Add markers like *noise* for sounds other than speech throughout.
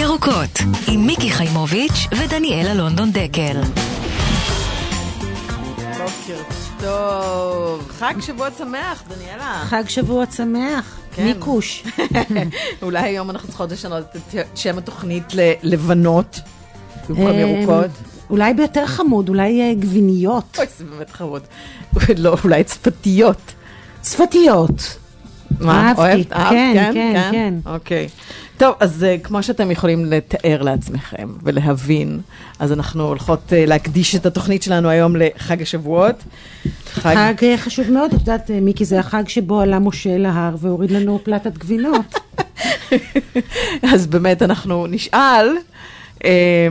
ירוקות, עם מיקי חיימוביץ' ודניאלה לונדון דקל. בוקר טוב. חג שבוע שמח, דניאלה. חג שבוע שמח, כן. מיקוש. *laughs* אולי היום אנחנו צריכות לשנות את שם התוכנית ללבנות, במקום ירוקות. אמ, אולי ביותר חמוד, אולי אה, גביניות. אוי, זה באמת חמוד. *laughs* לא, אולי צפתיות. שפתיות. מה, אהבתי. אוהבת? אהבת? כן, כן, כן. אוקיי. טוב, אז uh, כמו שאתם יכולים לתאר לעצמכם ולהבין, אז אנחנו הולכות uh, להקדיש את התוכנית שלנו היום לחג השבועות. חג אה, חשוב מאוד, את יודעת, אה, מיקי, זה החג שבו עלה משה להר והוריד לנו פלטת גבינות. *laughs* אז באמת אנחנו נשאל, אה,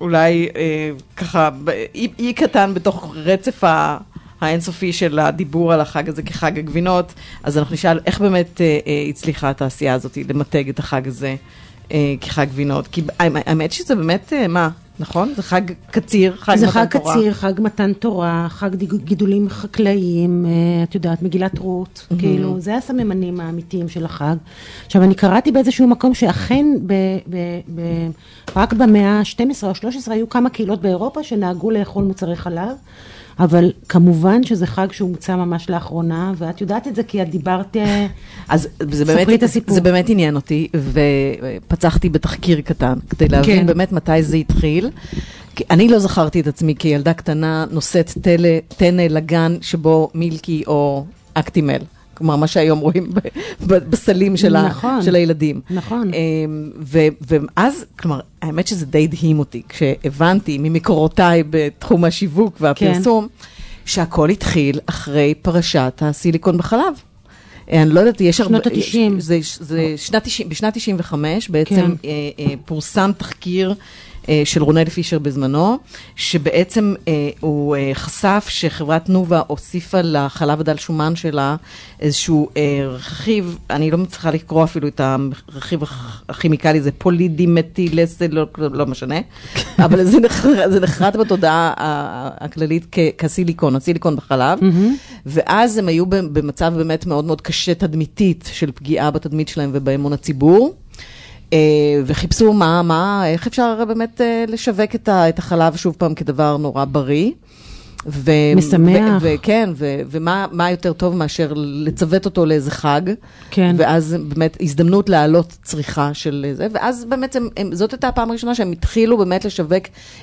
אולי אה, ככה, אי, אי קטן בתוך רצף ה... האינסופי של הדיבור על החג הזה כחג הגבינות, אז אנחנו נשאל איך באמת אה, אה, הצליחה התעשייה הזאת למתג את החג הזה אה, כחג גבינות. כי האמת- שזה באמת, אה, מה, נכון? זה חג קציר, חג זה מתן חג תורה. קציר, חג מתן תורה, חג גידולים חקלאיים, אה, את יודעת, מגילת רות, כאילו, זה הסממנים האמיתיים של החג. עכשיו, אני קראתי באיזשהו מקום שאכן ב, ב, ב, רק במאה ה-12 או ה-13 היו כמה קהילות באירופה שנהגו לאכול מוצרי חלב. אבל כמובן שזה חג שהומצא ממש לאחרונה, ואת יודעת את זה כי את דיברת... אה, אז זה ספרי באמת, את הסיפור. זה באמת עניין אותי, ופצחתי בתחקיר קטן, כדי להבין כן. באמת מתי זה התחיל. אני לא זכרתי את עצמי כילדה קטנה נושאת טנא לגן שבו מילקי או אקטימל. כלומר, מה שהיום רואים בסלים של, ה, נכון. של הילדים. נכון. אמ, ו- ואז, כלומר, האמת שזה די הדהים אותי, כשהבנתי ממקורותיי בתחום השיווק והפרסום, שהכל התחיל אחרי פרשת הסיליקון בחלב. אני לא יודעת, יש הרבה... שנות ה-תשעים. זה, זה שנת 90, בשנת 95 בעצם כן. אה, אה, פורסם תחקיר של רונל פישר בזמנו, שבעצם אה, הוא אה, חשף שחברת תנובה הוסיפה לחלב הדל שומן שלה איזשהו אה, רכיב, אני לא מצליחה לקרוא אפילו את הרכיב הכ- הכימיקלי, זה פולידימטילסד, לא, לא משנה, *laughs* אבל זה נחרט, זה נחרט בתודעה הכללית כ- כסיליקון, הסיליקון בחלב, ואז הם היו במצב באמת מאוד מאוד קשה תדמיתית של פגיעה בתדמית שלהם ובאמון הציבור. אה, וחיפשו מה, מה, איך אפשר באמת אה, לשווק את, החלב שוב פעם כדבר נורא בריא. ו- משמח. ו- וכן, ו- ומה מה יותר טוב מאשר לצוות אותו לאיזה חג. כן. ואז באמת הזדמנות להעלות צריכה של זה, ואז באמת הם, הם, זאת הייתה הפעם הראשונה שהם התחילו באמת לשווק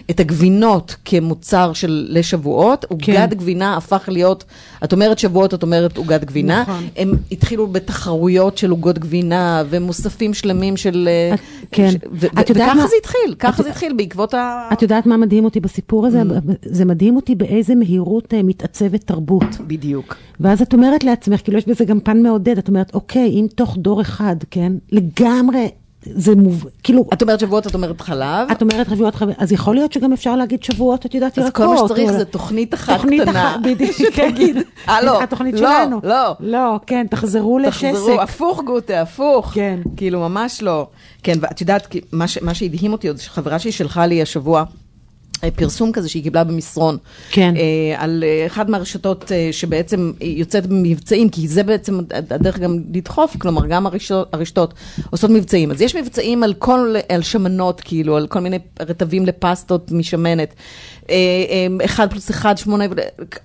את הגבינות כמוצר של לשבועות. עוגת כן. גבינה הפך להיות, את אומרת שבועות, את אומרת עוגת גבינה. נכון. הם התחילו בתחרויות של עוגות גבינה ומוספים שלמים של... אה, את- כן. ש- ו- את יודעת וככה מה- זה התחיל, ככה את- זה התחיל בעקבות ה... את יודעת מה מדהים אותי בסיפור הזה? Mm. זה מדהים אותי באיזה מהירות אה, מתעצבת תרבות. בדיוק. ואז את אומרת לעצמך, כאילו יש בזה גם פן מעודד, את אומרת, אוקיי, אם תוך דור אחד, כן, לגמרי, זה מוב... כאילו, את אומרת שבועות, את אומרת חלב. את אומרת שבועות חבר, אז יכול להיות שגם אפשר להגיד שבועות, את יודעת, אז ירקות. כל מה שצריך זה תוכנית אחת תוכנית קטנה. אחת, בדיוק, *laughs* שתגיד, הלו, התוכנית לא, שלנו. לא. לא, כן, תחזרו לשסק. תחזרו, הפוך גוטה, הפוך. כן. כאילו, ממש לא. כן, ואת יודעת, מה, שהדהים אותי עוד, שחברה שלי שלחה לי השבוע, אה, פרסום כזה שהיא קיבלה במסרון. כן. אה, על אה, אחת מהרשתות אה, שבעצם יוצאת במבצעים, כי זה בעצם הדרך גם לדחוף, כלומר, גם הרשתות, הרשתות עושות מבצעים. אז יש מבצעים על כל, על שמנות, כאילו, על כל מיני רטבים לפסטות משמנת. אה, אה, אחד פלוס אחד, שמונה,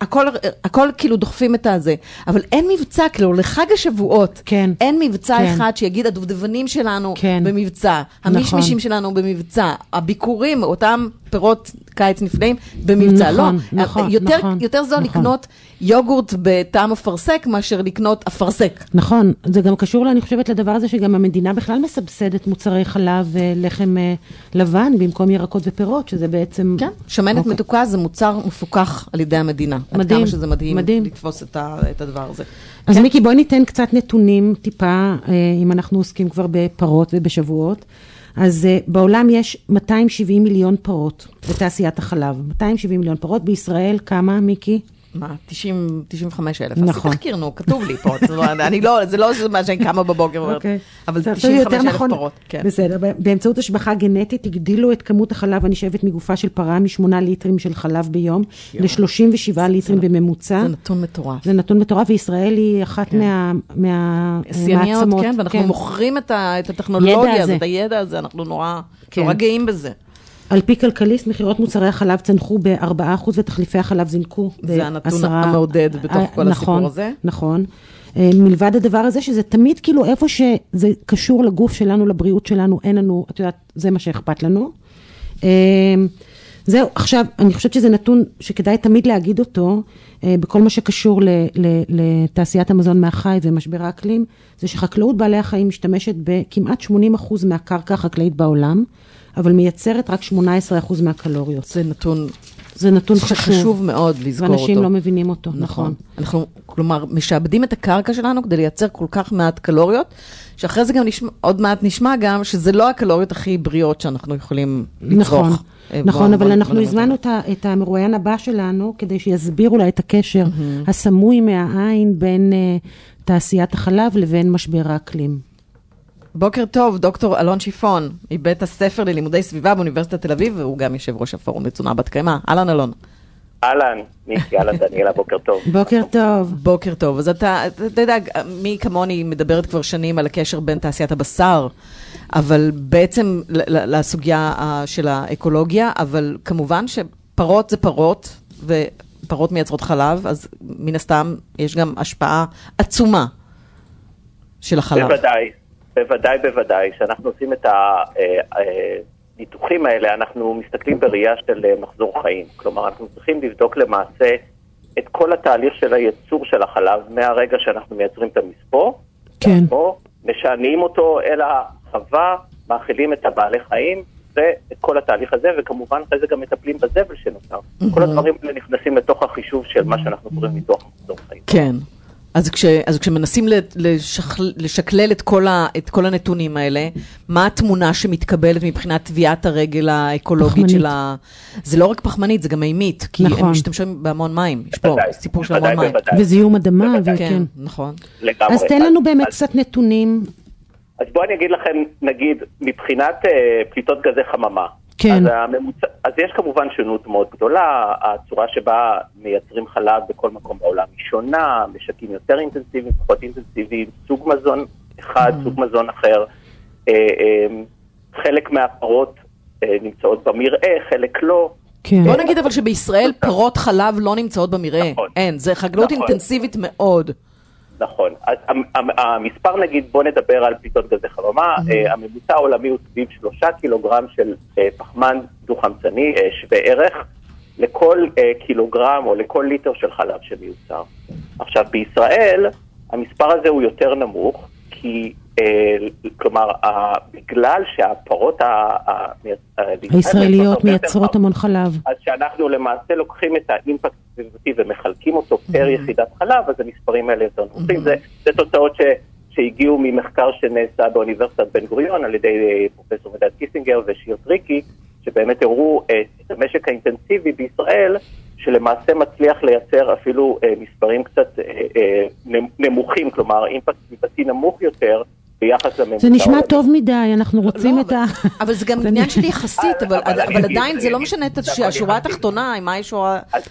הכל, הכל כאילו דוחפים את הזה. אבל אין מבצע, כאילו, לחג השבועות, כן. אין מבצע כן. אחד שיגיד, הדובדבנים שלנו כן. במבצע, נכון. המישמישים שלנו במבצע, הביקורים, אותם פירות קיץ נפלאים במבצע. נכון, לא, נכון, יותר, נכון, יותר זול נכון. לקנות יוגורט בטעם אפרסק מאשר לקנות אפרסק. נכון, זה גם קשור, אני חושבת, לדבר הזה שגם המדינה בכלל מסבסדת מוצרי חלב ולחם אה, לבן במקום ירקות ופירות, שזה בעצם... כן, שמנת אוקיי. מתוקה זה מוצר מפוקח על ידי המדינה. עד מדהים, כמה שזה מדהים, מדהים. לתפוס את, ה, את הדבר הזה. אז כן. מיקי, בואי ניתן קצת נתונים טיפה, אה, אם אנחנו עוסקים כבר בפרות ובשבועות. אז אה, בעולם יש 270 מיליון פרות בתעשיית החלב. 270 מיליון פרות, בישראל כמה, מיקי? מה, 90, 95 אלף. נכון. עשית תחקיר, נו, כתוב לי פה. זה לא- אני לא, זה לא מה שאני קמה בבוקר ואומרת. אוקיי. אבל זה 95 יותר אלף נכון. פרות, כן. בסדר, באמצעות השבחה גנטית הגדילו את כמות החלב הנשאבת מגופה של פרה משמונה ליטרים של חלב ביום ל-37 ליטרים בממוצע. זה נתון מטורף. זה נתון מטורף, וישראל היא אחת מה- שיאניות, מהמעצמות. כן, ואנחנו מוכרים את ה- את הטכנולוגיה הזאת, הידע הזה, אנחנו נורא כן. נורא גאים בזה. על פי כלכליסט, מכירות מוצרי החלב צנחו ב-4% ותחליפי החלב זינקו ב-10%. זה הנתון המעודד בתוך כל הסיפור נכון, הזה. נכון. אה, מלבד הדבר הזה, שזה תמיד כאילו איפה שזה קשור לגוף שלנו, לבריאות שלנו, אין לנו, את יודעת, זה מה שאכפת לנו. אה, זהו, עכשיו, אני חושבת שזה נתון שכדאי תמיד להגיד אותו, אה, בכל מה שקשור לתעשיית המזון מהחי ומשבר האקלים, זה שחקלאות בעלי החיים משתמשת בכמעט 80% מהקרקע החקלאית בעולם, אבל מייצרת רק 18% מהקלוריות. זה נתון זה נתון חשוב. שחשוב מאוד לזכור אותו. ואנשים לא מבינים אותו, נכון. נכון. אנחנו, כלומר, משעבדים את הקרקע שלנו כדי לייצר כל כך מעט קלוריות, שאחרי זה גם נשמע, עוד מעט נשמע גם שזה לא הקלוריות הכי בריאות שאנחנו יכולים לצרוך. נכון, אה, נכון, אבל אנחנו הזמנו את את המרואיין הבא שלנו, כדי שיסביר אולי את הקשר הסמוי מהעין בין אה, תעשיית החלב לבין משבר האקלים. בוקר טוב, דוקטור אלון שיפון, מבית הספר ללימודי סביבה באוניברסיטת תל אביב, והוא גם יושב ראש הפורום לתזונה בת קיימא. אהלן אלון. אהלן, מיקי, אהלן דניאלה, בוקר טוב. בוקר טוב. בוקר טוב. אז אתה, אתה יודע, מי כמוני מדברת כבר שנים על הקשר בין תעשיית הבשר, אבל בעצם לסוגיה ה- של האקולוגיה, אבל כמובן שפרות זה פרות, ופרות מייצרות חלב, אז מן הסתם יש גם השפעה עצומה של החלב. בוודאי, בוודאי, בוודאי. כשאנחנו עושים את הניתוחים האלה, אנחנו מסתכלים בראייה של אה, מחזור חיים. כלומר, אנחנו צריכים לבדוק למעשה את כל התהליך של הייצור של החלב, מהרגע שאנחנו מייצרים את המספור, כן. או משענעים אותו אל החווה, מאכילים את הבעלי חיים, ואת כל התהליך הזה, וכמובן אחרי זה גם מטפלים בזבל שנותר. כל הדברים האלה נכנסים לתוך החישוב של מה שאנחנו קוראים ניתוח מחזור חיים. כן. אז, כש, אז כשמנסים ל- לשכל, לשקלל את כל, ה, את כל הנתונים האלה, מה התמונה שמתקבלת מבחינת טביעת הרגל האקולוגית פחמנית. של ה... זה לא רק פחמנית, זה גם מימית, כי נכון. הם משתמשים בהמון מים. יש פה בוודאי, סיפור של המון מים. בוודאי. וזיהום אדמה, בוודאי. כן, וכן. נכון. לגמרי. אז תן לנו באמת אז- קצת נתונים. אז בואו אני אגיד לכם, נגיד, מבחינת אה, פליטות גזי חממה. כן. אז, הממוצע, אז יש כמובן שונות מאוד גדולה, הצורה שבה מייצרים חלב בכל מקום בעולם היא שונה, משקים יותר אינטנסיביים, פחות אינטנסיביים, סוג מזון אחד, Mm. סוג מזון אחר. אה, אה, חלק מהפרות אה, נמצאות במרעה, חלק לא. כן. בוא נגיד אבל שבישראל פרות חלב לא נמצאות במרעה. נכון. אין, זה חקלאות נכון. אינטנסיבית מאוד. נכון. אז המ- המ- המספר, נגיד, בוא נדבר על פליטות גזי חממה, אה, הממוצע העולמי הוא סביב שלושה קילוגרם של אה, פחמן דו-חמצני, אה, שווה ערך, לכל קילוגרם או לכל ליטר של חלב שמיוצר. עכשיו, בישראל המספר הזה הוא יותר נמוך, כי, כלומר, ה- בגלל שהפרות ה- ה- ה- הישראליות מייצרות המון חלב. אז שאנחנו למעשה לוקחים את ה impact הסביבתי ומחלקים אותו פר יחידת חלב, אז המספרים האלה יותר נמוכים. זה, זה תוצאות שהגיעו ממחקר שנעשה באוניברסיטת בן גוריון על ידי אה, פרופסור מידד קיסינגר ושיר טריקי, שבאמת הראו אה, את המשק האינטנסיבי בישראל, שלמעשה מצליח לייצר אפילו אה, מספרים קצת אה, אה, נמ- נמוכים, כלומר אימפקט סביבתי נמוך יותר ביחס לממוצע. זה נשמע. טוב מדי, אנחנו רוצים לא, את ה... אבל זה גם *laughs* עניין של יחסית, אבל, עדיין זה לא משנה את אגיד- השורה נכון, התחתונה, מה היא שורה... אז,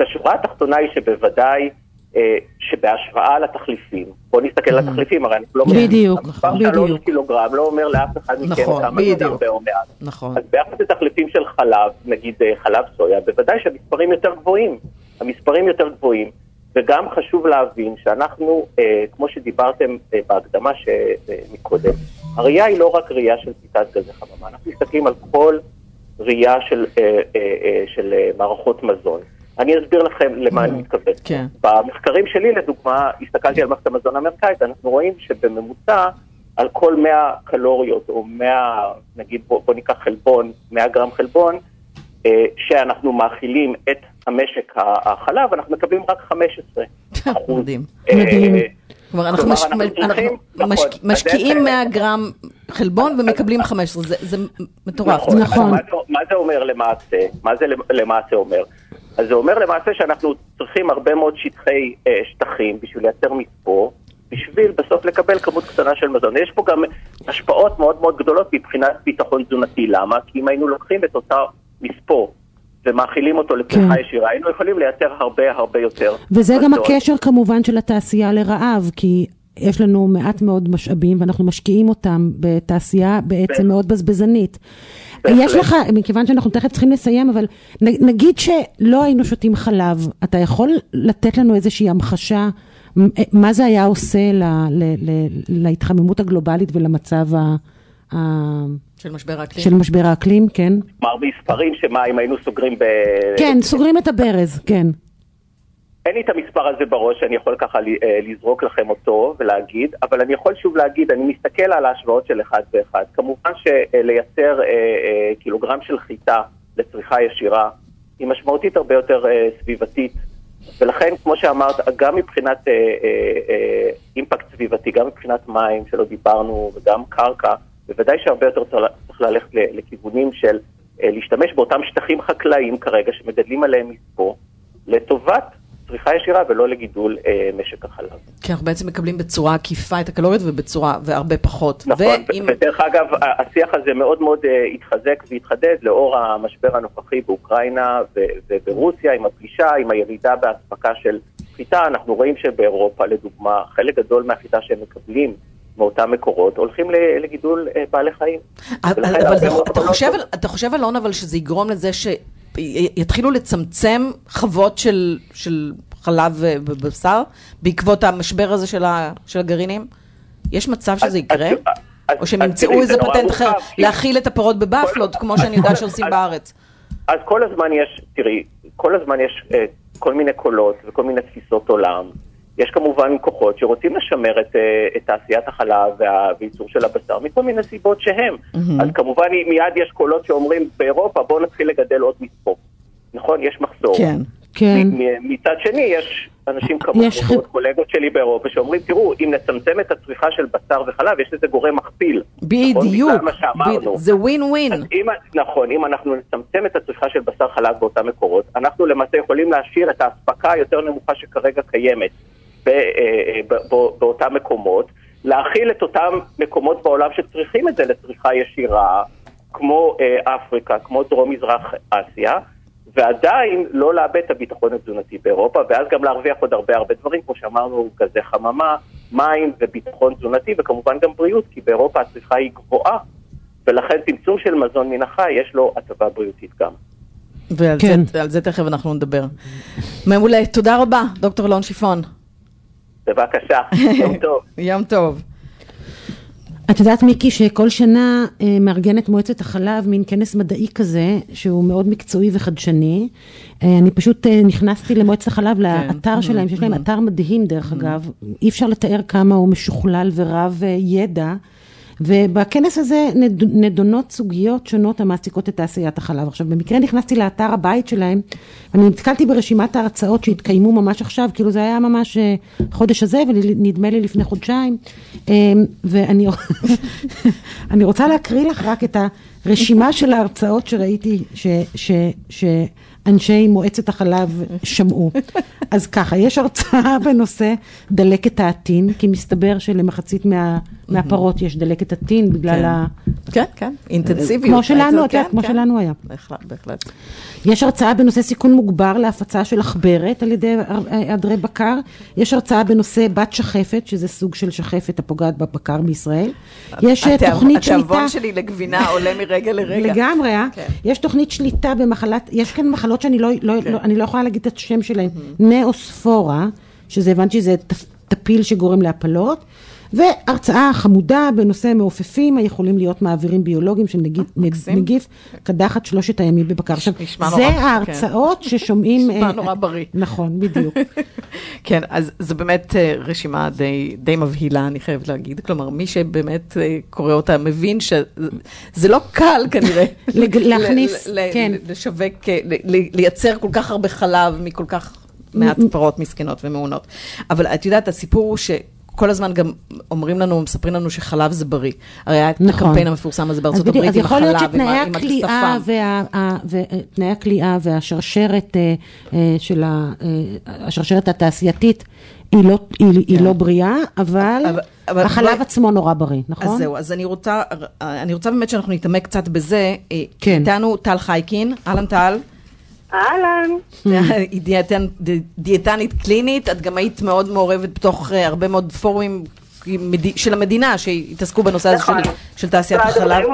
השורה התחתונה היא שבוודאי, אה, שבהשוואה לתחליפים, בואו נסתכל על התחליפים, הרי אנחנו לא... בדיוק, המספר בדיוק. שלוש קילוגרם לא אומר לאף אחד מכם נכון, כמה זה בדיוק. הרבה או מעט. נכון. אז ביחס לתחליפים של חלב, נגיד אה, חלב סויה, בוודאי שהמספרים יותר גבוהים. המספרים יותר גבוהים, וגם חשוב להבין שאנחנו, אה, כמו שדיברתם אה, בהקדמה שמקודם, הראייה היא לא רק ראייה של פליטת גזי חממה, אנחנו מסתכלים על כל ראייה של, אה, אה, אה, של אה, מערכות מזון. אני אסביר לכם למה אני מתכוון. כן. במחקרים שלי, לדוגמה, הסתכלתי על מערכת המזון האמריקאית, אנחנו רואים שבממוצע, על כל 100 קלוריות, או 100, נגיד, בוא, בוא ניקח חלבון, 100 גרם חלבון, אה, שאנחנו מאכילים את המשק ה- החלב, אנחנו מקבלים רק 15 *laughs* אחוז. מדהים. אה, מדהים. כלומר, אנחנו, משקיעים זה- 100 גרם חלבון ומקבלים 15, זה, זה מטורף. נכון. נכון. מה זה, מה זה אומר למעשה? מה זה למעשה אומר? אז זה אומר למעשה שאנחנו צריכים הרבה מאוד שטחי אה, שטחים בשביל לייצר מספור, בשביל בסוף לקבל כמות קטנה של מזון. יש פה גם השפעות מאוד מאוד גדולות מבחינת ביטחון תזונתי. למה? כי אם היינו לוקחים את אותה מספור ומאכילים אותו לצריכה כן. ישירה, היינו יכולים לייצר הרבה הרבה יותר. וזה גם מזון. הקשר כמובן של התעשייה לרעב, כי יש לנו מעט מאוד משאבים ואנחנו משקיעים אותם בתעשייה בעצם מאוד בזבזנית. בהחלט. יש לך, מכיוון שאנחנו תכף צריכים לסיים, אבל נגיד שלא היינו שותים חלב, אתה יכול לתת לנו איזושהי המחשה מה זה היה עושה ל, ל, ל, להתחממות הגלובלית ולמצב ה, של משבר האקלים. של משבר האקלים, כן? כלומר, מספרים שמה, אם היינו סוגרים ב... כן, סוגרים את הברז, כן. אין לי את המספר הזה בראש, אני יכול ככה אה, לזרוק לכם אותו ולהגיד, אבל אני יכול שוב להגיד, אני מסתכל על ההשוואות של אחד ואחד. כמובן שלייצר אה, אה, קילוגרם של חיטה לצריכה ישירה היא משמעותית הרבה יותר אה, סביבתית, ולכן, כמו שאמרת, גם מבחינת אה, אה, אה, אימפקט סביבתי, גם מבחינת מים, שלא דיברנו, וגם קרקע, בוודאי שהרבה יותר צריך ללכת לכיוונים של אה, להשתמש באותם שטחים חקלאיים כרגע שמגדלים עליהם מספור, לטובת צריכה ישירה ולא לגידול אה, משק החלב. כי אנחנו בעצם מקבלים בצורה עקיפה את הקלוריות ובצורה, והרבה פחות. נכון, ואם- ודרך אגב, השיח הזה מאוד מאוד אה, התחזק והתחדד לאור המשבר הנוכחי באוקראינה ו- וברוסיה, עם הפלישה, עם הירידה באספקה של חיטה. אנחנו רואים שבאירופה, לדוגמה, חלק גדול מהחיטה שהם מקבלים מאותם מקורות הולכים לגידול אה, בעלי חיים. אבל, זה, מאוד אתה, חושב, אתה חושב, אלון, אבל שזה יגרום לזה שיתחילו לצמצם חוות של, של חלב ובשר בעקבות המשבר הזה של, ה, של הגרעינים? יש מצב שזה יקרה? או שהם ימצאו איזה פטנט אחר, להאכיל את הפירות בבפלות, כמו שאני יודעת שעושים בארץ. אז כל הזמן יש, תראי, כל הזמן יש אה, כל מיני קולות וכל מיני תפיסות עולם. יש כמובן כוחות שרוצים לשמר את, אה, את תעשיית החלב וה- וייצור של הבשר מכל מיני סיבות שהם. אז כמובן מיד יש קולות שאומרים באירופה בואו נתחיל לגדל עוד מספור. נכון? יש מחסור. כן. כן. מ- מ- מצד שני, יש אנשים כמוהו, יש ועוד קולגות שלי באירופה, שאומרים, תראו, אם נצמצם את הצריכה של בשר וחלב, יש לזה גורם מכפיל. נכון? בדיוק, בגלל מה שאמרנו. ב- זה ווין ווין. אם, נכון, אם אנחנו נצמצם את הצריכה של בשר חלב באותם מקורות, אנחנו למעשה יכולים להשאיר את האספקה היותר נמוכה שכרגע קיימת ב, אה, אה, ב, ב, באותם מקומות, להכיל את אותם מקומות בעולם שצריכים את זה לצריכה ישירה, כמו אה, אפריקה, כמו דרום-מזרח אסיה, ועדיין לא לאבד את הביטחון התזונתי באירופה, ואז גם להרוויח עוד הרבה הרבה דברים, כמו שאמרנו, גזי חממה, מים וביטחון תזונתי, וכמובן גם בריאות, כי באירופה הצריכה היא גבוהה, ולכן צמצום של מזון מן החי יש לו הטבה בריאותית גם. ועל כן. זה, זה תכף אנחנו נדבר. מעולה, תודה רבה, דוקטור אלון שיפון. בבקשה, יום *laughs* טוב. יום טוב. את יודעת, מיקי, שכל שנה אה, מארגנת מועצת החלב מין כנס מדעי כזה, שהוא מאוד מקצועי וחדשני. אה, אני פשוט אה, נכנסתי למועצת החלב, לאתר שלהם, שיש להם אתר מדהים דרך אגב. אי אפשר לתאר כמה הוא משוכלל ורב ידע. ובכנס הזה נד- נדונות סוגיות שונות המעסיקות את תעשיית החלב. עכשיו, במקרה נכנסתי לאתר הבית שלהם, ואני נתקלתי ברשימת ההרצאות שהתקיימו ממש עכשיו, כאילו זה היה ממש אה, חודש הזה, ונדמה לי לפני חודשיים. אה, ואני *laughs* אני רוצה להקריא לך רק את הרשימה של ההרצאות שראיתי, ש, ש, שאנשי מועצת החלב שמעו. *laughs* אז ככה, יש הרצאה בנושא דלקת העטין, כי מסתבר שלמחצית מה, מהפרות יש דלקת עטין בגלל כן. ה... כן, כן, אינטנסיביות. כמו שלנו, את כן, כמו כן. שלנו היה. בהחלט, בהחלט. יש הרצאה בנושא סיכון מוגבר להפצה של עכברת על ידי עדרי בקר. יש הרצאה בנושא בת שחפת, שזה סוג של שחפת הפוגעת בבקר בישראל. יש אה, התיאבון- תוכנית שליטה... התיאבון שלי לגבינה עולה מרגע לרגע. לגמרי, אה? כן. יש תוכנית שליטה במחלת, יש כאן מחלות שאני לא, לא, כן. לא, אני לא יכולה להגיד את השם שלהן, נאוספורה, שזה הבנתי שזה טפ- טפיל שגורם להפלות, והרצאה חמודה בנושא מעופפים היכולים להיות מעבירים ביולוגיים של נגיף, מקסים. נגיף קדחת שלושת הימים בבקר. עכשיו, זה נורא, ההרצאות ששומעים... *laughs* נשמע אה, נורא בריא. נכון, בדיוק. *laughs* כן, אז זו באמת אה, רשימה די, די מבהילה, אני חייבת להגיד. כלומר, מי שבאמת אה, קורא אותה מבין שזה לא קל כנראה. *laughs* להכניס, כן. לשווק, אה, לייצר כל כך הרבה חלב מכל כך מעט פרות מסכנות ומעונות. אבל את יודעת, הסיפור הוא ש... כל הזמן גם אומרים לנו, מספרים לנו שחלב זה בריא. הרי היה את נכון. הקמפיין המפורסם הזה בארצות אז הברית אז עם יכול להיות החלב, עם שתנאי ה- עם הכליאה השפם. וה- ה- ו- תנאי הכליאה והשרשרת אה, אה, של ה- אה, השרשרת התעשייתית היא לא, היא, היא לא בריאה, אבל, אבל- אבל החלב בואי- עצמו נורא בריא, נכון? אז זהו, אז אני רוצה, אני רוצה באמת שאנחנו נתעמק קצת בזה. כן. איתנו טל חייקין, אהלן טל. אהלן. *laughs* היא דיאטן- ד- דיאטנית קלינית, את גם היית מאוד מעורבת בתוך אה, הרבה מאוד פורומים של המדינה שהתעסקו בנושא הזה של- נכון. של תעשיית החלב.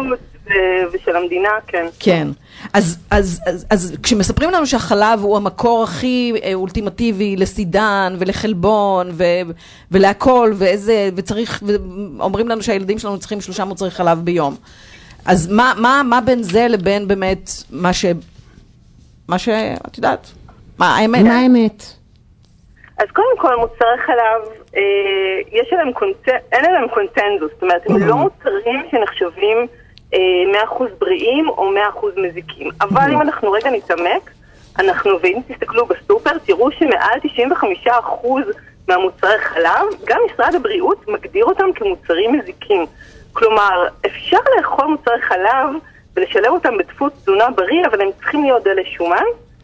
ושל המדינה, כן. כן. אז, אז, אז, אז כשמספרים לנו שהחלב הוא המקור הכי אה, אולטימטיבי לסידן ולחלבון ו, ולהכל, ואיזה, וצריך, ואומרים לנו שהילדים שלנו צריכים שלושה מוצרי חלב ביום. אז מה, מה, מה בין זה לבין באמת מה ש... מה שאת יודעת? מה האמת? מה האמת? אז קודם כל, מוצרי חלב, אה, יש עליהם קונצ... אין עליהם קונצנזוס, זאת אומרת, הם לא מוצרים שנחשבים אה, 100% בריאים או 100% מזיקים. אבל אם אנחנו רגע נתעמק, אנחנו, ואם תסתכלו בסופר, תראו שמעל 95% מהמוצרי חלב, גם משרד הבריאות מגדיר אותם כמוצרים מזיקים. כלומר, אפשר לאכול מוצרי חלב ולשלב אותם בדפוס תזונה בריא, אבל הם צריכים להיות דלי שומן,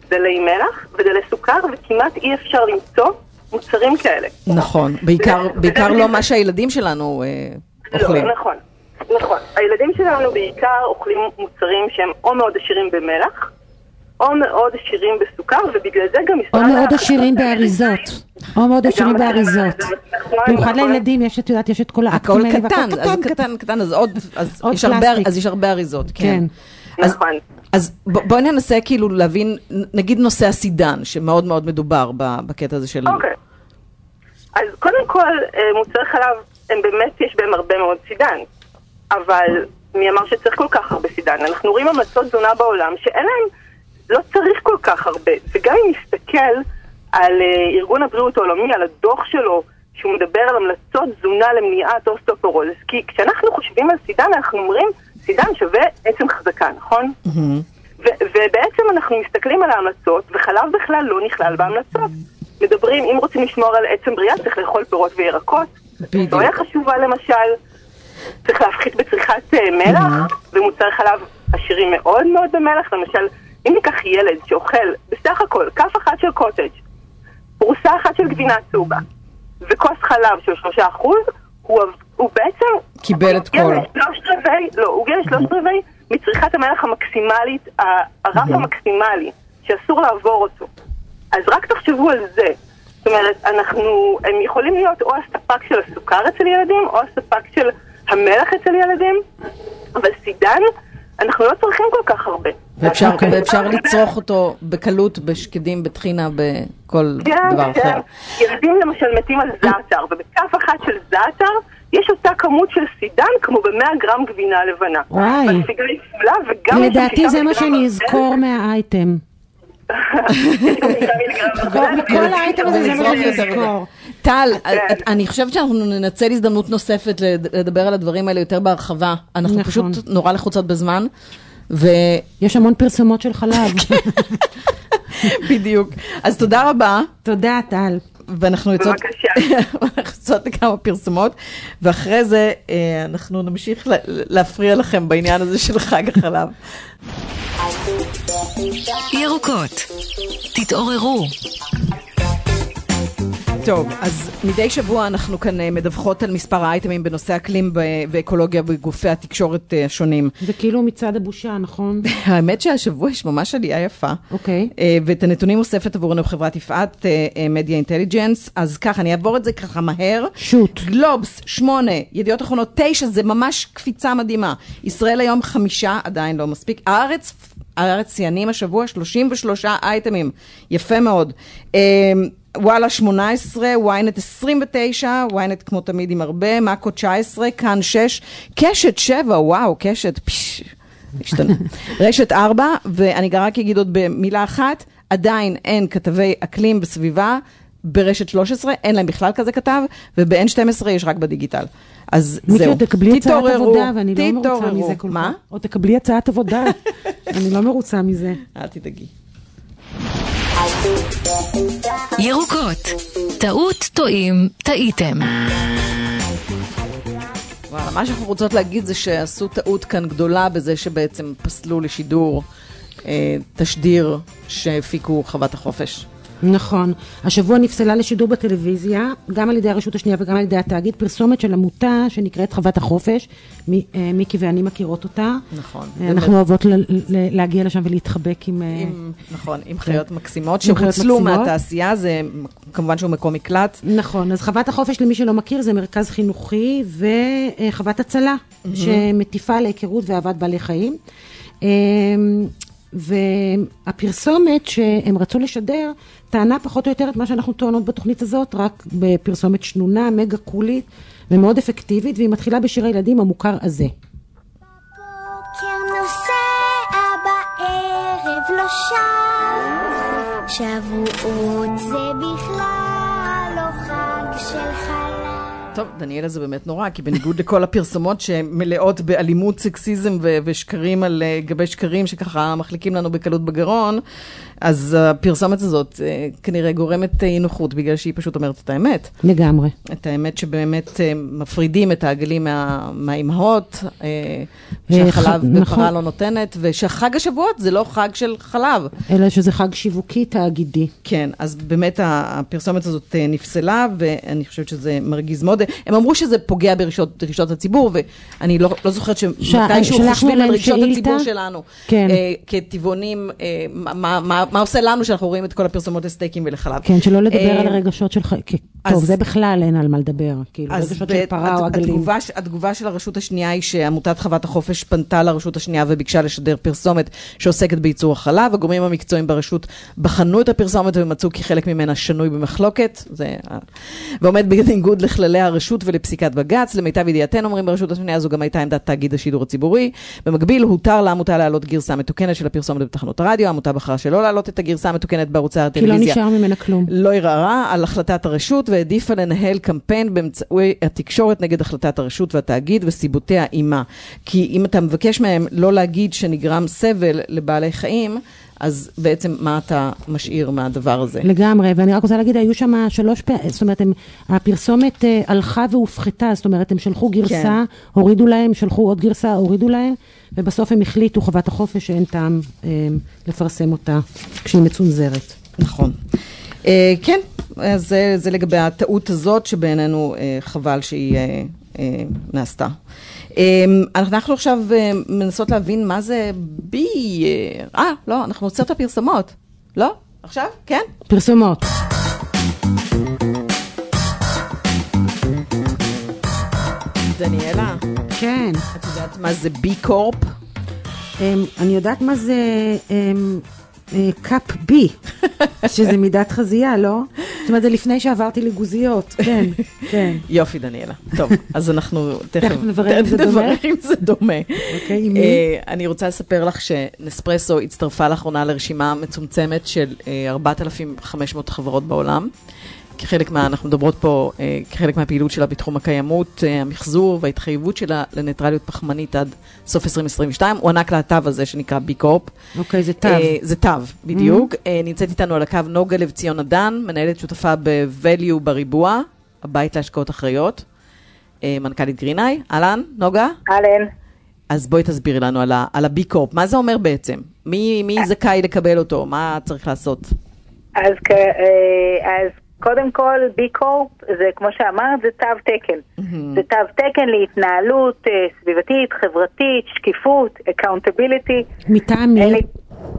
דלי מלח ודלי סוכר, וכמעט אי אפשר למצוא מוצרים כאלה. נכון, בעיקר, זה- בעיקר זה- לא מה שהילדים שלנו אה, אוכלים. לא, נכון, נכון. הילדים שלנו בעיקר אוכלים מוצרים שהם או מאוד עשירים במלח, או מאוד עשירים בסוכר, ובגלל זה גם או משרד מאוד ה- עשירים באריזות. או מאוד עשירים באריזות. במיוחד נכון. לילדים, יש, את יודעת, יש את כל האקטים הכל האלה, קטן, והכל אז קטן, קטן, אז עוד, אז עוד יש הרבה, פלסטיק. אז יש הרבה אריזות, כן. כן. אז, נכון. אז בואי ננסה כאילו להבין, נגיד נושא הסידן, שמאוד מאוד מדובר ב- בקטע הזה של... אוקיי. אז קודם כל, אה, מוצרי חלב, הם באמת, יש בהם הרבה מאוד סידן. אבל מי אמר שצריך כל כך הרבה סידן? אנחנו רואים המלצות תזונה בעולם שאין להם, לא צריך כל כך הרבה. וגם אם נסתכל על אה, ארגון הבריאות העולמי, על הדוח שלו, שהוא מדבר על המלצות תזונה למניעת אוסטופורוזיס, כי כשאנחנו חושבים על סידן, אנחנו אומרים, סידן שווה עצם חזקה, נכון? ו- ובעצם אנחנו מסתכלים על ההמלצות, וחלב בכלל לא נכלל בהמלצות. מדברים, אם רוצים לשמור על עצם בריאה, צריך לאכול פירות וירקות. בדיוק. סויה חשובה למשל, צריך להפחית בצריכת אה, מלח, ומוצרי חלב עשירים מאוד מאוד במלח. למשל, אם ניקח ילד שאוכל בסך הכל כף אחת של קוטג', פרוסה אחת של גבינה צהובה, וכוס חלב של שלושה אחוז, הוא, הוא בעצם... קיבל את כל. לא, הוא הגיע לשלושת רבעי מצריכת המלח המקסימלית, הרף המקסימלי, שאסור לעבור אותו. אז רק תחשבו על זה. זאת אומרת, אנחנו, הם יכולים להיות או הספק של הסוכר אצל ילדים, או הספק של המלח אצל ילדים, אבל סידן, אנחנו לא צריכים כל כך הרבה. ואפשר, אנחנו- ואפשר לצרוך אותו בקלות בשקדים, בטחינה, בכל כן, דבר כן. אחר. ילדים למשל מתים על זעתר, ובכף אחת של זעתר יש אותה כמות של סידן כמו ב-100 גרם גבינה לבנה. וואי. והסיגה היא כפולה, וגם... יש שם לדעתי זה מה שאני. אזכור מהאייטם. *laughs* כל האייטם הזה זה מה אזכור. טל, כן. אני חושבת שאנחנו ננצל הזדמנות נוספת לד- לדבר על הדברים האלה יותר בהרחבה. אנחנו נכון. פשוט נורא לחוצות בזמן, יש המון פרסומות של חלב. *laughs* ובדיוק. אז תודה רבה. תודה, טל. ואנחנו יוצאות, בבקשה. *laughs* אנחנו יוצאות לכמה פרסומות, ואחרי זה אה, אנחנו נמשיך לה- להפריע לכם בעניין הזה של חג החלב. ירוקות. תתעוררו. טוב, אז מדי שבוע אנחנו כאן אה, מדווחות על מספר האייטמים בנושא אקלים ואקולוגיה בגופי התקשורת אה, השונים. זה כאילו מצעד הבושה, נכון? *laughs* האמת שהשבוע יש ממש עלייה יפה. אוקיי. אה, ואת הנתונים אוספת עבורנו חברת יפעת, מדיה אינטליג'נס. אז ככה, אני אעבור את זה ככה מהר. שוט. גלובס, שמונה, ידיעות אחרונות, תשע, זה ממש קפיצה מדהימה. ישראל היום חמישה, עדיין לא מספיק. הארץ, הארץ שיאנים השבוע, 33 אייטמים. יפה מאוד. וואלה 18, ynet 29, ynet כמו תמיד עם הרבה, מאקו 19, כאן 6, קשת 7, וואו, קשת, פש, השתנה. *laughs* רשת 4, ואני רק אגיד עוד במילה אחת, עדיין אין כתבי אקלים בסביבה. ברשת 13, אין להם בכלל כזה כתב, וב-N12 יש רק בדיגיטל. אז מיקי, זהו. עוד תקבלי הצעת תתעוררו, עבודה, ואני לא מרוצה תתעוררו. מזה כל כך. מה? עוד תקבלי הצעת עבודה, *laughs* אני לא מרוצה מזה. אל תדאגי. ירוקות, טעות, טועים, טעיתם. וואלה, מה שאנחנו רוצות להגיד זה שעשו טעות כאן גדולה בזה שבעצם פסלו לשידור אה, תשדיר שהפיקו חוות החופש. נכון. השבוע נפסלה לשידור בטלוויזיה, גם על ידי הרשות השנייה וגם על ידי התאגיד, פרסומת של עמותה שנקראת חוות החופש. מי, אה, מיקי ואני מכירות אותה. נכון. אה, אנחנו אוהבות ל, ל, להגיע לשם ולהתחבק עם... אה, עם, נכון, עם חיות מקסימות שהוצלו. מהתעשייה, זה כמובן שהוא מקום מקלט. נכון, אז חוות החופש, למי שלא מכיר, זה מרכז חינוכי וחוות הצלה, שמטיפה להיכרות ואהבת בעלי חיים. והפרסומת שהם רצו לשדר, טענה פחות או יותר את מה שאנחנו טוענות בתוכנית הזאת, רק בפרסומת שנונה, מגה קולית ומאוד אפקטיבית, והיא מתחילה בשיר הילדים המוכר הזה. לא שב, שבועות זה בכלל לא חג של חלב. טוב, דניאלה זה באמת נורא, כי בניגוד לכל הפרסומות שמלאות באלימות, סקסיזם ו- ושקרים על אה, גבי שקרים שככה מחליקים לנו בקלות בגרון, אז הפרסומת הזאת אה, כנראה גורמת אה, אי נוחות, בגלל שהיא פשוט אומרת את האמת. לגמרי. את האמת שבאמת מפרידים את העגלים מה, מהאימהות, שהחלב נכון. בפרה לא נותנת, ושחג השבועות זה לא חג של חלב. אלא שזה חג שיווקי תאגידי. כן, אז באמת הפרסומת הזאת נפסלה, ואני חושבת שזה מרגיז מאוד. הם אמרו שזה פוגע ברגשות הציבור, ואני לא, לא זוכרת שמתישהו שלחנו חושבים על רגשות שאילתה. הציבור שלנו. כן. אה, כטבעונים, אה, מה, מה, מה עושה לנו שאנחנו רואים את כל הפרסומות לסטייקים ולחלב. כן, שלא לדבר אה, על הרגשות שלך, כ- אז- טוב, זה בכלל אין על מה לדבר, כאילו, אז רגשות של פרה או עגלים. התגובה, התגובה של הרשות השנייה היא שעמותת חוות החופש פנתה לרשות השנייה וביקשה לשדר פרסומת שעוסקת בייצור החלב. הגורמים המקצועיים ברשות בחנו את הפרסומת ומצאו כי חלק ממנה שנוי במחלוקת, זה, ועומד בניגוד לכללי הרשות ולפסיקת בג"ץ. למיטב ידיעתנו, אומרים ברשות השנייה, זו גם הייתה עמדת תאגיד השידור הציבורי. במקביל, הותר לעמותה להעלות גרסה מתוקנת של הפרסומת בתחנות הרדיו. העמותה בחרה שלא להעלות את הגרסה המתוקנת בערוצי כי לא הטלוויזיה. נשאר ממנה כלום. לא ערערה על החלטת הרשות והעדיפה לנהל קמפיין באמצעי התקשורת נגד החלטת הרשות והתאגיד וסיבותיה עימה. כי אם אתה מבקש מהם לא להגיד שנגרם סבל לבעלי חיים, אז בעצם מה אתה משאיר מהדבר הזה? לגמרי, ואני רק רוצה להגיד, היו שם שלוש פעמים, זאת אומרת, הם, הפרסומת אה, הלכה והופחתה, זאת אומרת, הם שלחו גרסה, כן. הורידו להם, שלחו עוד גרסה, הורידו להם, ובסוף הם החליטו, חוות החופש, שאין טעם אה, לפרסם אותה כשהיא מצונזרת. נכון. אה, כן, אז זה, זה לגבי הטעות הזאת, שבעינינו אה, חבל שהיא אה, אה, נעשתה. אה, אנחנו עכשיו אה, מנסות להבין מה זה בי... אה, אה, לא, אנחנו עוצר את הפרסומות. לא? עכשיו? כן? פרסומות. דניאלה, כן. את יודעת מה זה בי קורפ? אמ, אני יודעת מה זה אמ, קאפ בי, שזה מידת חזייה, לא? זאת אומרת, זה לפני שעברתי לגוזיות, כן, כן. יופי, דניאלה. טוב, אז אנחנו תכף נברר אם זה דומה. אוקיי, עם מי? אה, אני רוצה לספר לך שנספרסו הצטרפה לאחרונה לרשימה מצומצמת של אה, 4,500 חברות בעולם. כחלק מה, אנחנו מדברות פה, אה, כחלק מהפעילות שלה בתחום הקיימות, אה, המחזור וההתחייבות שלה לניטרליות פחמנית עד סוף 2022, הוענק לה התו הזה שנקרא בי קורפ. אוקיי, זה תו. אה, זה תו, בדיוק. אה, נמצאת איתנו על הקו נוגה לב ציון אדן, מנהלת שותפה ב-value בריבוע, הבית להשקעות אחראיות, אה, מנכ"לית גרינאי. אהלן, נוגה? אהלן. אז בואי תסבירי לנו על ה- על הבי קורפ, מה זה אומר בעצם? מי מי זכאי לקבל אותו? מה צריך לעשות? אז, כ- אה, אז קודם כל, בי קורפ, זה כמו שאמרת, זה תו תקן. זה תו תקן להתנהלות אה, סביבתית, חברתית, שקיפות, accountability. מטעם מי?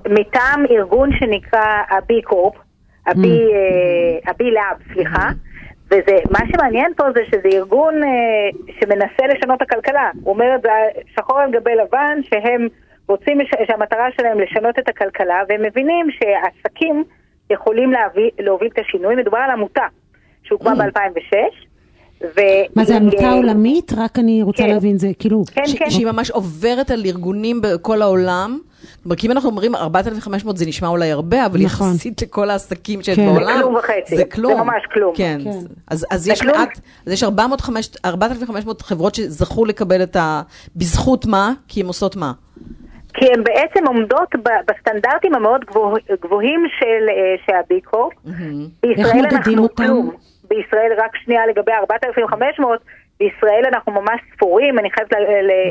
מטעם ארגון שנקרא הבי קורפ, הבי, אה, לאב, סליחה. וזה, מה שמעניין פה זה שזה ארגון אה, שמנסה לשנות הכלכלה. הוא אומר את זה שחור על גבי לבן, שהם רוצים, שהמטרה שלהם לשנות את הכלכלה, והם מבינים שעסקים יכולים להביא, להוביל את השינוי. מדובר על עמותה שהוקמה ב-2006. מה זה, עמותה עולמית? רק אני רוצה כן. להבין, זה כאילו... כן, ש- כן. שהיא ממש עוברת על ארגונים בכל העולם. כלומר, כי אם אנחנו אומרים 4,500 זה נשמע אולי הרבה, אבל נכון. יחסית לכל העסקים שיש כן. בעולם, זה כלום וחצי. זה כלום. זה ממש כלום. כן. כן. אז, אז יש כלום. מעט, אז יש 4,500 4,500 חברות שזכו לקבל את ה... בזכות מה? כי הן עושות מה? כי הן בעצם עומדות בסטנדרטים המאוד גבוה, גבוהים של, אה, של הבי קורפ. איך בישראל אנחנו אותם? כלום. בישראל רק שנייה לגבי 4,500, בישראל אנחנו ממש ספורים, אני חייבת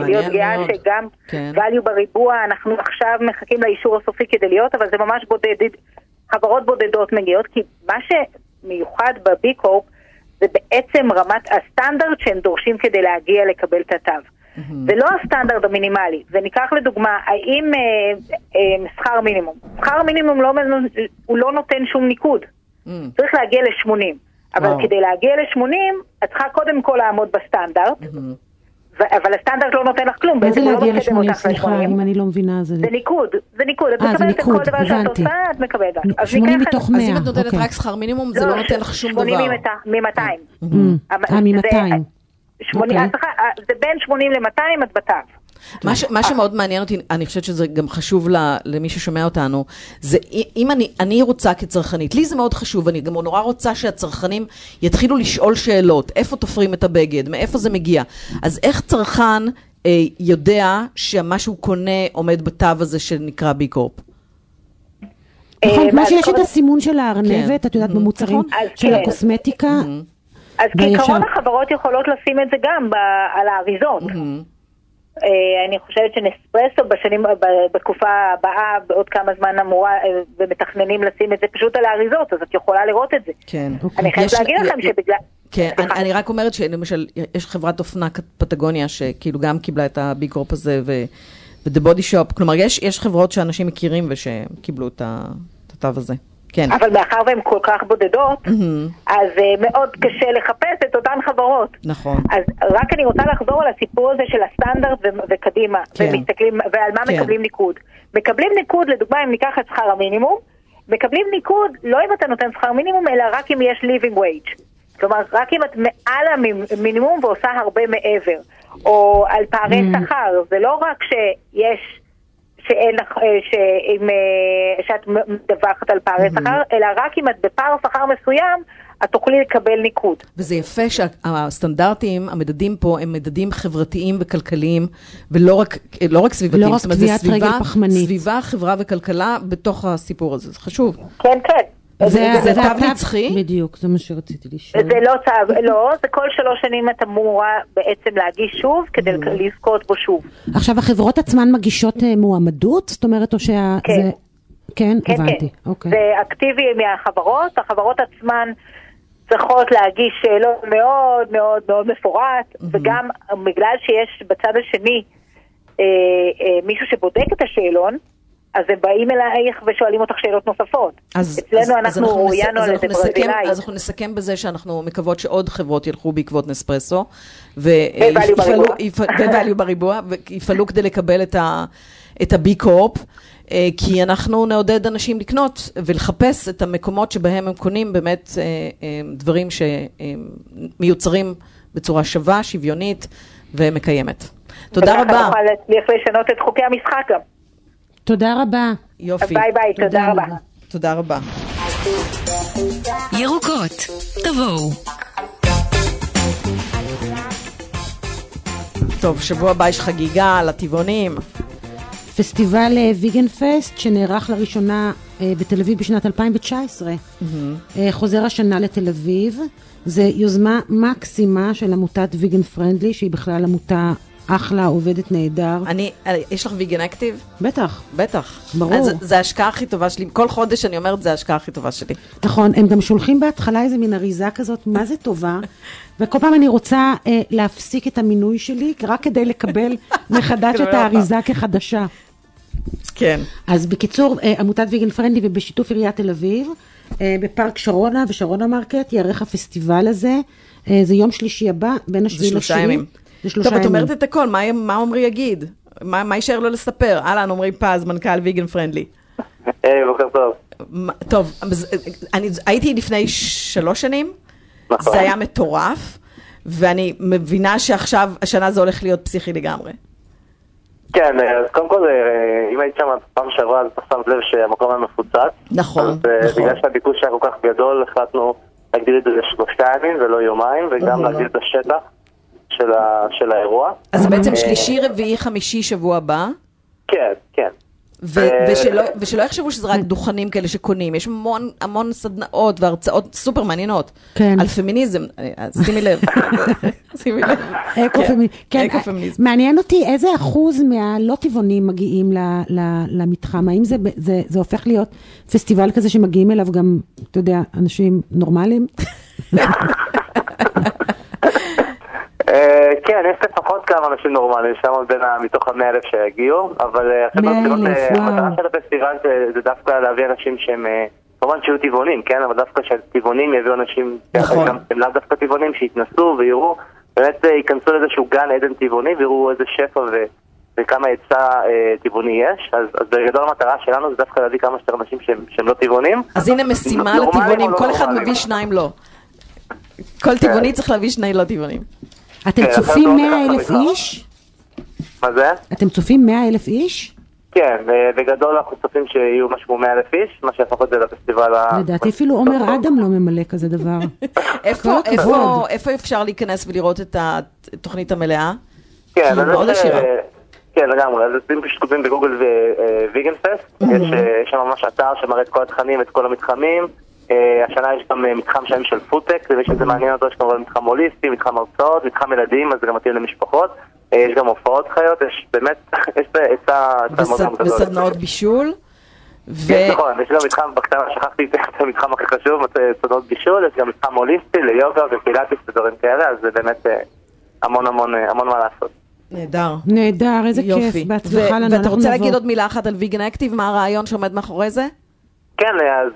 להיות גאה מאוד. שגם כן. value בריבוע, אנחנו עכשיו מחכים לאישור הסופי כדי להיות, אבל זה ממש בודד, חברות בודדות מגיעות, כי מה שמיוחד בבי קורפ זה בעצם רמת הסטנדרט שהם דורשים כדי להגיע לקבל את התו. זה לא הסטנדרט המינימלי, וניקח לדוגמה, האם אה, אה, שכר מינימום, שכר מינימום לא, הוא לא נותן שום ניקוד, Mm. צריך להגיע ל-80, אבל וואו. כדי להגיע ל-80, את צריכה קודם כל לעמוד בסטנדרט, ו- אבל הסטנדרט לא נותן לך כלום, מה זה לא להגיע מקדם ל-80? אותך סליחה, ל-80. אם אני לא מבינה, זה... זה ניקוד, זה ניקוד, את אה, זה מקבלת את ניקוד, כל דבר שאת הבנתי. עושה, את מקבלת. אז 80 ניקח את- מתוך אז 100, אם את נותנת אוקיי. רק שכר מינימום, זה לא נותן לך שום 80 דבר. ממ-200. אה, מ-200. 80, אוקיי. זה בין 80 ל-200 את בתו. מה, ש, מה שמאוד מעניין אותי, אני חושבת שזה גם חשוב ל, למי ששומע אותנו, זה אם אני, אני רוצה כצרכנית, לי זה מאוד חשוב, אני גם נורא רוצה שהצרכנים יתחילו לשאול שאלות, איפה תופרים את הבגד, מאיפה זה מגיע. אז איך צרכן אה, יודע שמה שהוא קונה עומד בתו הזה שנקרא בי קורפ? נכון, אה, כמו אז שיש את הסימון של הארנבת, כן. את יודעת, במוצרים אז של כן. הקוסמטיקה. אז. כעיקרון החברות יכולות לשים את זה גם ב- על האריזות. אה, אני חושבת שנספרסו בשנים, בתקופה הבאה, בעוד כמה זמן אמורה, אה, ומתכננים לשים את זה פשוט על האריזות, אז את יכולה לראות את זה. כן. אני חייבת יש- להגיד לכם י- שבגלל... כן. אני, אני רק אומרת שלמשל, יש חברת אופנה פטגוניה שכאילו גם קיבלה את הבי קורפ הזה, ו- ו-The Body Shop, כלומר, יש, יש חברות שאנשים מכירים ושקיבלו את התו הזה. כן. אבל מאחר והן כל כך בודדות, אז אה, מאוד קשה לחפש את אותן חברות. נכון. אז רק אני רוצה לחזור על הסיפור הזה של הסטנדרט ו- וקדימה, כן. ומסתכלים, ועל מה כן. מקבלים ניקוד. מקבלים ניקוד, לדוגמה, אם ניקח את שכר המינימום, מקבלים ניקוד לא אם אתה נותן שכר מינימום, אלא רק אם יש living wage. כלומר, רק אם את מעל המינימום ועושה הרבה מעבר. או על פערי שכר, זה לא רק שיש... שאין לך, אה, שאם, אה, שאת מדווחת על פערי שכר, אלא רק אם את בפער שכר מסוים, את תוכלי לקבל ניקוד. וזה יפה שהסטנדרטים, המדדים פה, הם מדדים חברתיים וכלכליים, ולא רק, לא רק סביבתיים. לא רק זאת אומרת, זה טביעת רגל פחמנית. סביבה, חברה וכלכלה בתוך הסיפור הזה, זה חשוב. כן, כן. זה זה תו התו- נצחי? בדיוק, זה מה שרציתי לשאול. זה לא צו, לא, זה כל שלוש שנים את אמורה בעצם להגיש שוב כדי לזכות בו שוב. עכשיו, החברות עצמן מגישות אה, מועמדות? זאת אומרת, או שה... כן. זה... כן, כן, הבנתי. כן. אוקיי. זה אקטיבי מהחברות, החברות עצמן צריכות להגיש שאלות מאוד מאוד מאוד מפורט, וגם בגלל שיש בצד השני אה, אה, מישהו שבודק את השאלון, אז הם באים אלייך ושואלים אותך שאלות נוספות. אז, אצלנו אז, אנחנו נס- על איזה ברזילאי. אז אנחנו נסכם בזה שאנחנו מקוות שעוד חברות ילכו בעקבות נספרסו. ו-value בריבוע. ו-value בריבוע, ויפעלו כדי לקבל את ה- את קורפ. אה, כי אנחנו נעודד אנשים לקנות ולחפש את המקומות שבהם הם קונים באמת אה, אה, דברים שמיוצרים בצורה שווה, שוויונית ומקיימת. תודה וככה רבה. נוכל להצליח לשנות את חוקי המשחק גם. תודה רבה. יופי. ביי ביי, תודה רבה. תודה רבה. ירוקות, תבואו. טוב, שבוע הבא יש חגיגה לטבעונים. פסטיבל אה, ויגן פסט שנערך לראשונה אה, בתל אביב בשנת 2019. אה, חוזר השנה לתל אביב. זה יוזמה מקסימה של עמותת ויגן פרנדלי, שהיא בכלל עמותה אחלה, עובדת נהדר. אני, אה, יש לך ויגן אקטיב? בטח. בטח. ברור. אז זה ההשקעה הכי טובה שלי. כל חודש אני אומרת, זה ההשקעה הכי טובה שלי. נכון, הם גם שולחים בהתחלה איזה מין אריזה כזאת, מה זה טובה, וכל פעם אני רוצה אה, להפסיק את המינוי שלי, רק כדי לקבל מחדש את האריזה כחדשה. כן. אז בקיצור, אה, עמותת ויגן פרנדלי ובשיתוף עיריית תל אביב, אה, בפארק שרונה ושרונה מרקט, ייערך הפסטיבל הזה. אה, זה יום שלישי הבא, בין השביעי זה. שלושה ימים. טוב, את. אומרת את הכל, מה, מה עמרי יגיד? מה, מה יישאר לו לספר? אהלן, עמרי פז, מנכ"ל Vegan Friendly. היי, בוקר טוב. טוב, אז, אה, אני הייתי לפני שלוש שנים, נכון. זה היה מטורף, ואני מבינה שעכשיו, השנה זה הולך להיות פסיכי לגמרי. כן, אז קודם כל, אה, אם היית שם פעם שעברה, אז אתה שמת לב שהמקום היה מפוצץ. נכון, אז אה, נכון. בגלל שהביקוש היה כל כך גדול, החלטנו להגדיל את זה לשלושה ימים ולא יומיים, וגם להגדיל את השטח של ה- של האירוע. אז בעצם אה, שלישי, רביעי, חמישי, שבוע הבא. כן, כן. ו- אה, ושלא, ושלא יחשבו שזה רק דוכנים כאלה שקונים, יש המון, המון סדנאות והרצאות סופר מעניינות. כן. על פמיניזם, אה, שימי לב. *laughs* שימי לב. אקו-פמיניזם. כן, אקו-פמיניזם. מעניין אותי איזה אחוז מהלא טבעונים מגיעים ל- ל- למתחם, האם זה, זה, זה הופך להיות פסטיבל כזה שמגיעים אליו גם, אתה יודע, אנשים נורמליים? *laughs* אה, כן, יש לפחות כמה אנשים נורמליים שם מתוך המאה אלף שיגיעו, אבל אה, אחת 100,000, הסיבות, אה. המטרה של הפסטיבל זה- דווקא להביא אנשים שהם, אה, כמובן שיהיו טבעונים, כן, אבל דווקא שהטבעונים יביאו אנשים, נכון. הם לאו דווקא טבעונים, שיתנסו ויראו, באמת ייכנסו לאיזשהו גן עדן טבעוני ויראו איזה שפע ו... וכמה היצע אה, טבעוני יש, אז, אז בגדול המטרה שלנו זה דווקא להביא כמה שיותר אנשים שהם, שהם לא טבעונים. אז הנה משימה לטבעונים, לא כל אחד? מביא שניים לא. כל טבעוני צריך להביא שני לא טבעונים. אתם כן, צופים אחרת לא 100 הולך אלף. איש? מה זה? אתם צופים 100 אלף איש? כן, אה, בגדול אנחנו צופים שיהיו משהו כמו 100 אלף איש, מה שיהפוך את זה לפסטיבל ה... לדעתי אפילו עומר אדם לא ממלא כזה דבר. *laughs* איפה, אפשר להיכנס ולראות את התוכנית המלאה? כן, כאילו, מאוד יש, עשירה. אה, כן, לגמרי, אז אתם פשוט כותבים בגוגל ויגן פסט, יש אה, יש שם ממש אתר שמראה את כל התכנים, את כל המתחמים. אה, השנה יש גם אה, מתחם שלם של פודטק, למי שזה מעניין אותו, יש כמובן מתחם הוליסטי, מתחם הרצאות, מתחם ילדים, אז זה גם מתאים למשפחות. אה, יש גם הופעות חיות, יש באמת, *laughs* יש היצע היצע מאוד גדול. וסדנאות בישול. ו... כן, נכון, יש גם מתחם, בקטנה שכחתי *laughs* את המתחם הכי חשוב, סדנות בישול, יש גם מתחם הוליסטי ליוגה ופילאטיס ודברים כאלה, אז זה באמת אה, המון המון אה, המון מה לעשות. נהדר. נהדר, איזה יופי. כיף, בהצלחה לנו, ואתה רוצה. להגיד עוד מילה אחת על ויגן אקטיב? מה הרעיון שעומד מאחורי זה? כן, אז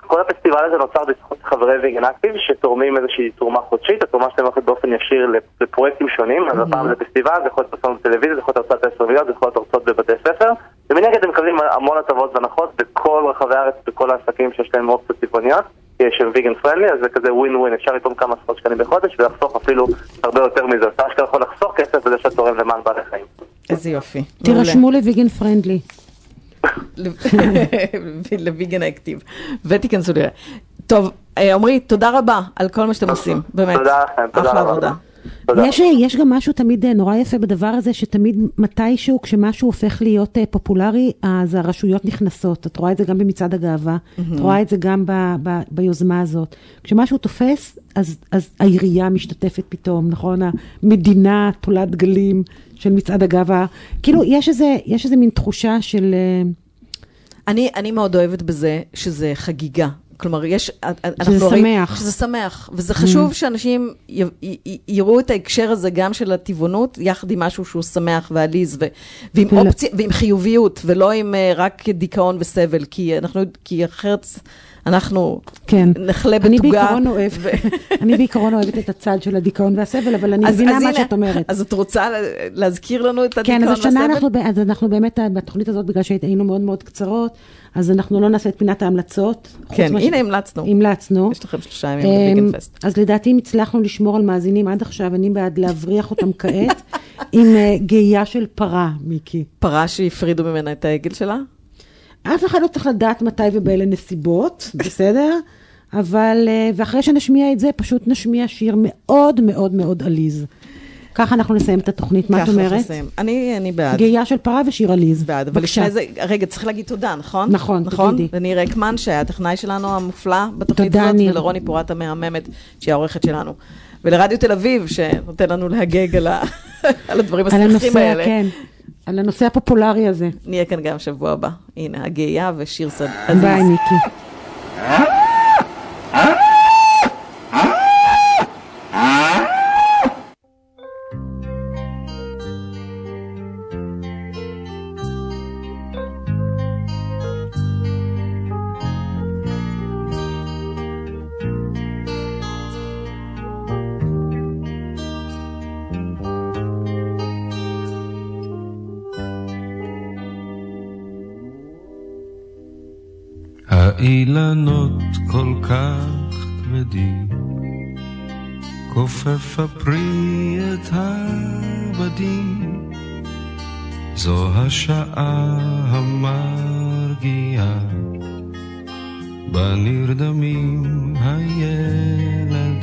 כל הפסטיבל הזה נוצר בזכות חברי ויגן אקטיב שתורמים איזושהי תרומה חודשית, התרומה שלהם הולכת באופן ישיר לפ- לפרויקטים שונים, אז הפעם זה פסטיבל, זה יכול להיות פרסומת בטלוויזיה, זה יכול להיות הרצאת עשר מיליון, זה יכול להיות הרצאות בבתי ספר, ומנגד הם מקבלים המון הטבות והנחות בכל רחבי הארץ, בכל העסקים שיש להם אופציות צבעוניות, שהם ויגן פרנדלי, אז זה כזה ווין ווין, אפשר לתרום כמה עשרות שקלים בחודש ולחסוך אפילו הרבה יותר מזה, אתה אשכרה יכול לחסוך כסף בזה שאתה תורם למען בעלי חיים. איזה יופי. תירשמו לוויגן פרנדלי. *laughs* לוויגן אקטיב, ותיכנסו לראות. טוב, אה, עמרי, תודה רבה על כל מה שאתם עושים, באמת. תודה לכם, תודה אחלה רבה. עבודה. תודה. יש, יש גם משהו תמיד אה, נורא יפה בדבר הזה, שתמיד מתישהו, כשמשהו הופך להיות אה, פופולרי, אז הרשויות נכנסות. את רואה את זה גם במצעד הגאווה, את רואה את זה גם ב, ב, ביוזמה הזאת. כשמשהו תופס, אז, אז העירייה משתתפת פתאום, נכון? המדינה תולת דגלים של מצעד הגאווה. כאילו, יש איזה, יש איזה מין תחושה של... אה, אני, אני מאוד אוהבת בזה שזה חגיגה. כלומר, יש... שזה רואים- שמח. שזה שמח. וזה חשוב שאנשים י, י, י, יראו את ההקשר הזה גם של הטבעונות, יחד עם משהו שהוא שמח ועליז, ו, ועם, ול- אופציה, ועם חיוביות, ולא עם uh, רק דיכאון וסבל, כי, אנחנו, כי אחרת אנחנו כן. נחלה אני בתוגה. בעיקרון *laughs* אוהבת, ו- אני בעיקרון אוהבת את הצד של הדיכאון והסבל, אבל אני אז- מבינה אז מה הנה, שאת אומרת. אז את רוצה לה- להזכיר לנו את הדיכאון כן, והסבל? אז השנה אנחנו, אז אנחנו באמת, בתוכנית הזאת, בגלל שהיינו מאוד מאוד קצרות, אז אנחנו לא נעשה את פינת ההמלצות. כן, מה ש- הנה המלצנו. המלצנו. יש לכם שלושה ימים אמ, בוויגן פסט. אז לדעתי, אם הצלחנו לשמור על מאזינים עד עכשיו, אני בעד להבריח אותם כעת *laughs* עם אה, גייה של פרה, מיקי. פרה שהפרידו ממנה את העגל שלה? אף אחד לא צריך לדעת מתי ובאילו נסיבות, בסדר? אבל, אה, ואחרי שנשמיע את זה, פשוט נשמיע שיר מאוד מאוד מאוד עליז. ככה אנחנו נסיים את התוכנית, מה את ככה אנחנו אומרת? נסיים. אני, אני בעד. גייה של פרה ושיר עליז. בעד, אבל בבקשה. לפני זה, רגע, צריך להגיד תודה, נכון? נכון, נכון? תגידי. לניר רקמן, שהיה הטכנאי שלנו המופלא בתוכנית תודה, הזאת, ניר. ולרוני פורט המהממת, שהיא העורכת שלנו. ולרדיו תל אביב, שנותן לנו להגג על, ה... *laughs* על הדברים על השמחים הנושא, האלה. כן, על הנושא הפופולרי הזה. נהיה כאן גם שבוע הבא. הנה, הגאייה ושיר סד... ביי, מיקי. כבדים, כופף הפרי את הבדים, זו השעה המרגיעה, בה נרדמים הילדים,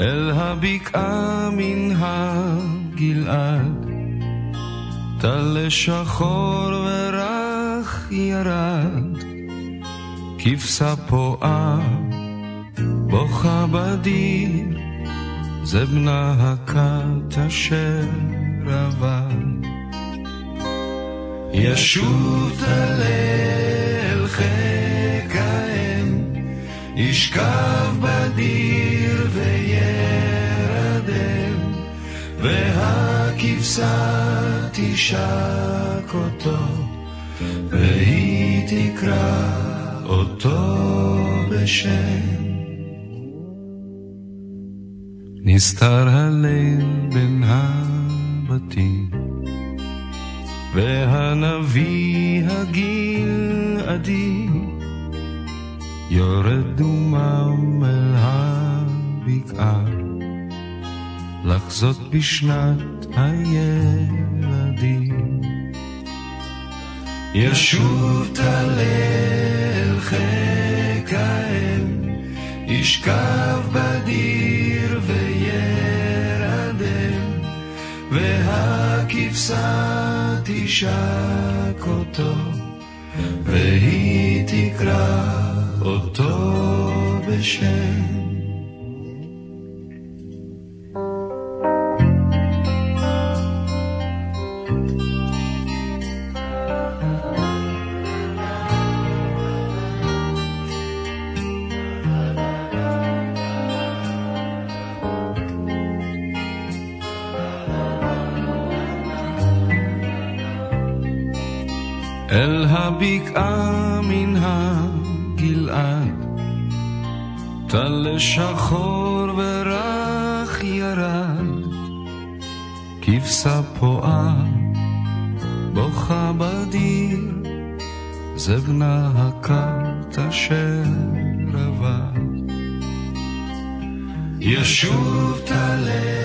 אל הבקעה מן הגלעד, טל שחור ורך ירד, כבשה פועה, בוכה בדיר, זה בנה הכת אשר עבד. ישוב אל חיק האם, ישכב בדיר וירדם, והכבשה תשק אותו, והיא תקרא אותו בשם. נסתר הליל בין הבתים והנביא הגלעדי יורד דומם אל הבקעה, לחזות בשנת הילדים. ישוב טל אל האם, ישכב בדיר וירדם, והכבשה תשק אותו, והיא תקרא אותו בשם. זה בנה הכת אשר עבד. ישוב טלל